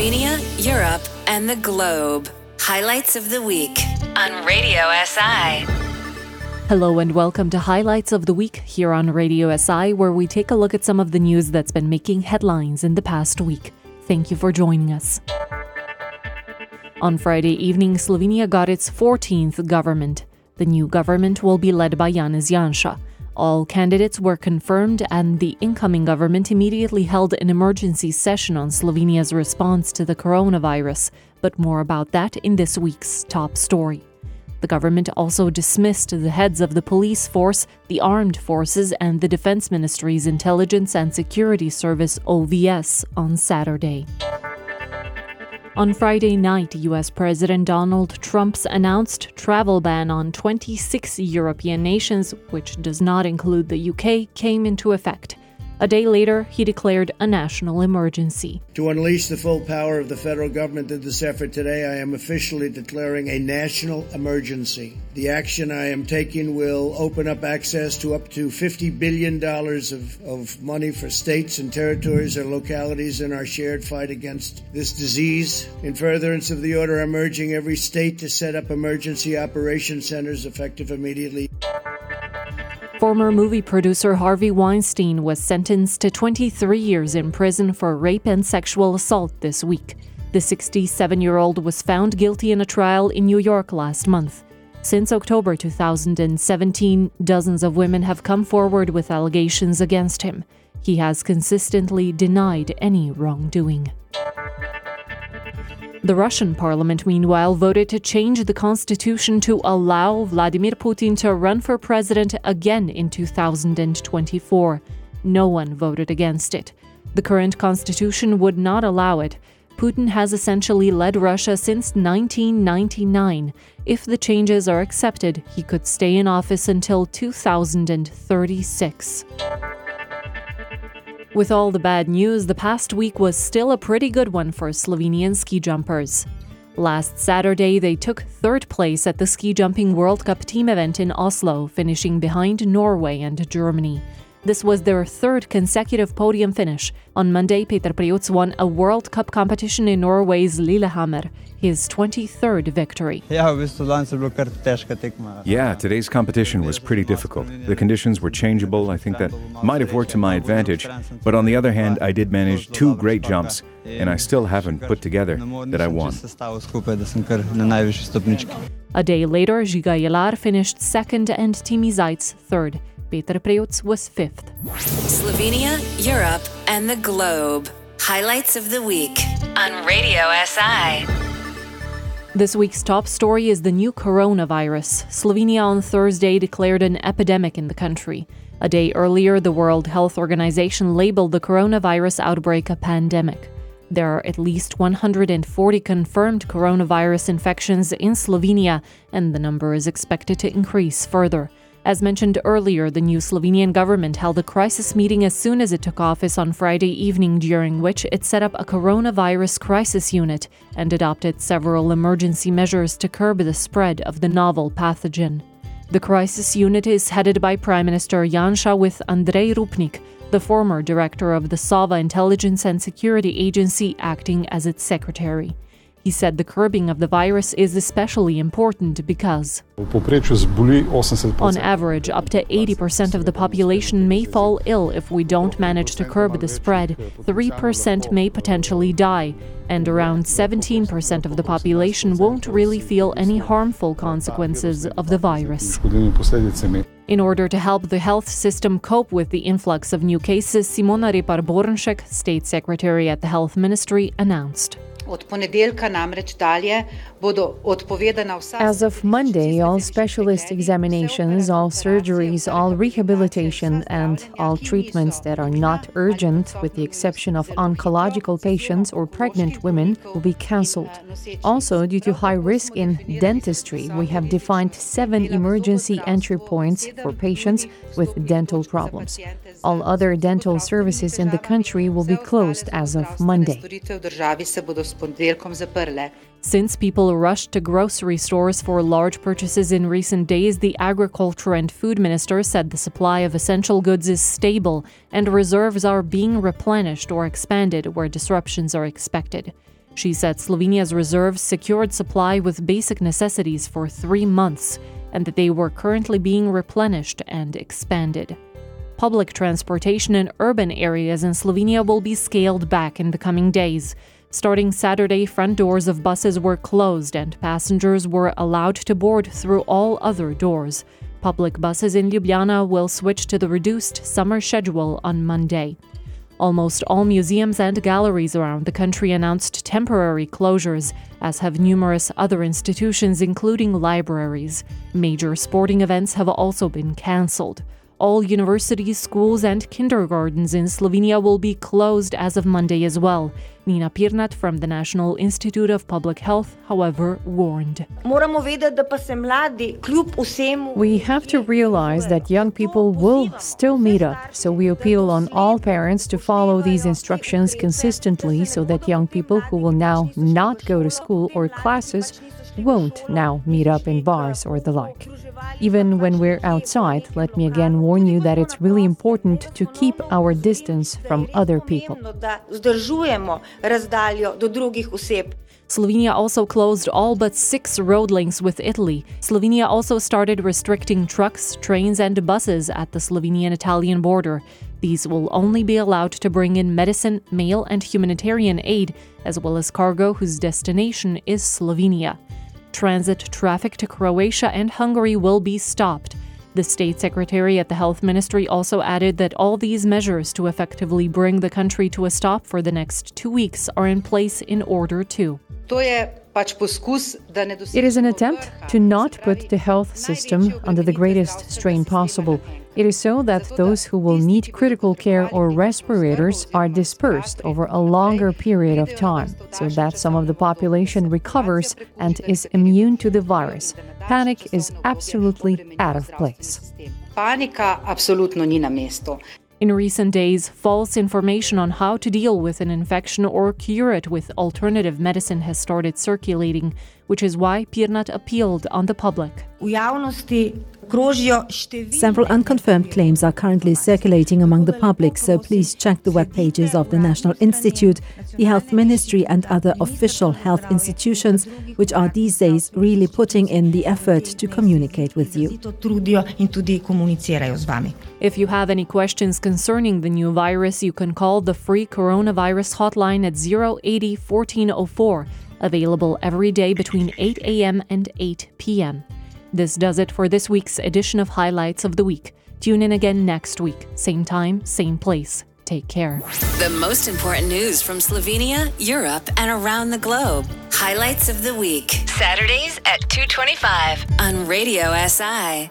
Slovenia, Europe, and the globe. Highlights of the week on Radio SI. Hello and welcome to Highlights of the Week here on Radio SI, where we take a look at some of the news that's been making headlines in the past week. Thank you for joining us. On Friday evening, Slovenia got its 14th government. The new government will be led by Janez Janša. All candidates were confirmed, and the incoming government immediately held an emergency session on Slovenia's response to the coronavirus. But more about that in this week's top story. The government also dismissed the heads of the police force, the armed forces, and the Defense Ministry's Intelligence and Security Service OVS on Saturday. On Friday night, US President Donald Trump's announced travel ban on 26 European nations, which does not include the UK, came into effect. A day later, he declared a national emergency. To unleash the full power of the federal government in this effort today, I am officially declaring a national emergency. The action I am taking will open up access to up to $50 billion of, of money for states and territories or localities in our shared fight against this disease. In furtherance of the order, I'm urging every state to set up emergency operation centers effective immediately. Former movie producer Harvey Weinstein was sentenced to 23 years in prison for rape and sexual assault this week. The 67 year old was found guilty in a trial in New York last month. Since October 2017, dozens of women have come forward with allegations against him. He has consistently denied any wrongdoing. The Russian parliament, meanwhile, voted to change the constitution to allow Vladimir Putin to run for president again in 2024. No one voted against it. The current constitution would not allow it. Putin has essentially led Russia since 1999. If the changes are accepted, he could stay in office until 2036. With all the bad news, the past week was still a pretty good one for Slovenian ski jumpers. Last Saturday, they took third place at the Ski Jumping World Cup team event in Oslo, finishing behind Norway and Germany. This was their third consecutive podium finish. On Monday, Peter Prevc won a World Cup competition in Norway's Lillehammer, his 23rd victory. Yeah, today's competition was pretty difficult. The conditions were changeable. I think that might have worked to my advantage. But on the other hand, I did manage two great jumps, and I still haven't put together that I won. A day later, Žiga Jelar finished second and Timi Zajc third. Peter Prevc was fifth. Slovenia, Europe, and the globe. Highlights of the week on Radio SI. This week's top story is the new coronavirus. Slovenia on Thursday declared an epidemic in the country. A day earlier, the World Health Organization labeled the coronavirus outbreak a pandemic. There are at least 140 confirmed coronavirus infections in Slovenia, and the number is expected to increase further. As mentioned earlier, the new Slovenian government held a crisis meeting as soon as it took office on Friday evening, during which it set up a coronavirus crisis unit and adopted several emergency measures to curb the spread of the novel pathogen. The crisis unit is headed by Prime Minister Janša with Andrej Rupnik, the former director of the Sova Intelligence and Security Agency, acting as its secretary. He said the curbing of the virus is especially important because, on average, up to 80% of the population may fall ill if we don't manage to curb the spread, 3% may potentially die, and around 17% of the population won't really feel any harmful consequences of the virus. In order to help the health system cope with the influx of new cases, Simona Repar Bornšek, State Secretary at the Health Ministry, announced. Od ponedeljka namreč dalje bodo odpovedana vsa. As of Monday, all specialist examinations, all surgeries, all rehabilitation, and all treatments that are not urgent, with the exception of oncological patients or pregnant women, will be cancelled. Also, due to high risk in dentistry, we have defined seven emergency entry points for patients with dental problems. All other dental services in the country will be closed as of Monday. Since people rushed to grocery stores for large purchases in recent days, the Agriculture and Food Minister said the supply of essential goods is stable and reserves are being replenished or expanded where disruptions are expected. She said Slovenia's reserves secured supply with basic necessities for three months and that they were currently being replenished and expanded. Public transportation in urban areas in Slovenia will be scaled back in the coming days. Starting Saturday, front doors of buses were closed and passengers were allowed to board through all other doors. Public buses in Ljubljana will switch to the reduced summer schedule on Monday. Almost all museums and galleries around the country announced temporary closures, as have numerous other institutions, including libraries. Major sporting events have also been cancelled. All universities, schools, and kindergartens in Slovenia will be closed as of Monday as well. Nina Pirnat from the National Institute of Public Health, however, warned. We have to realize that young people will still meet up, so we appeal on all parents to follow these instructions consistently so that young people who will now not go to school or classes won't now meet up in bars or the like. Even when we're outside, let me again warn you that it's really important to keep our distance from other people. Slovenia also closed all but six road links with Italy. Slovenia also started restricting trucks, trains, and buses at the Slovenian Italian border. These will only be allowed to bring in medicine, mail, and humanitarian aid, as well as cargo whose destination is Slovenia. Transit traffic to Croatia and Hungary will be stopped. The state secretary at the health ministry also added that all these measures to effectively bring the country to a stop for the next two weeks are in place in order to. It is an attempt to not put the health system under the greatest strain possible. It is so that those who will need critical care or respirators are dispersed over a longer period of time, so that some of the population recovers and is immune to the virus. Panic is absolutely out of place. Panika absolutno ni na mestu. In recent days, false information on how to deal with an infection or cure it with alternative medicine has started circulating, which is why Pirnat appealed on the public. Several unconfirmed claims are currently circulating among the public, so please check the web pages of the National Institute, the Health Ministry, and other official health institutions, which are these days really putting in the effort to communicate with you. If you have any questions concerning the new virus, you can call the free coronavirus hotline at 080 1404, available every day between 8 a.m. and 8 p.m. This does it for this week's edition of Highlights of the Week. Tune in again next week, same time, same place. Take care. The most important news from Slovenia, Europe, and around the globe. Highlights of the Week. Saturdays at 225 on Radio SI.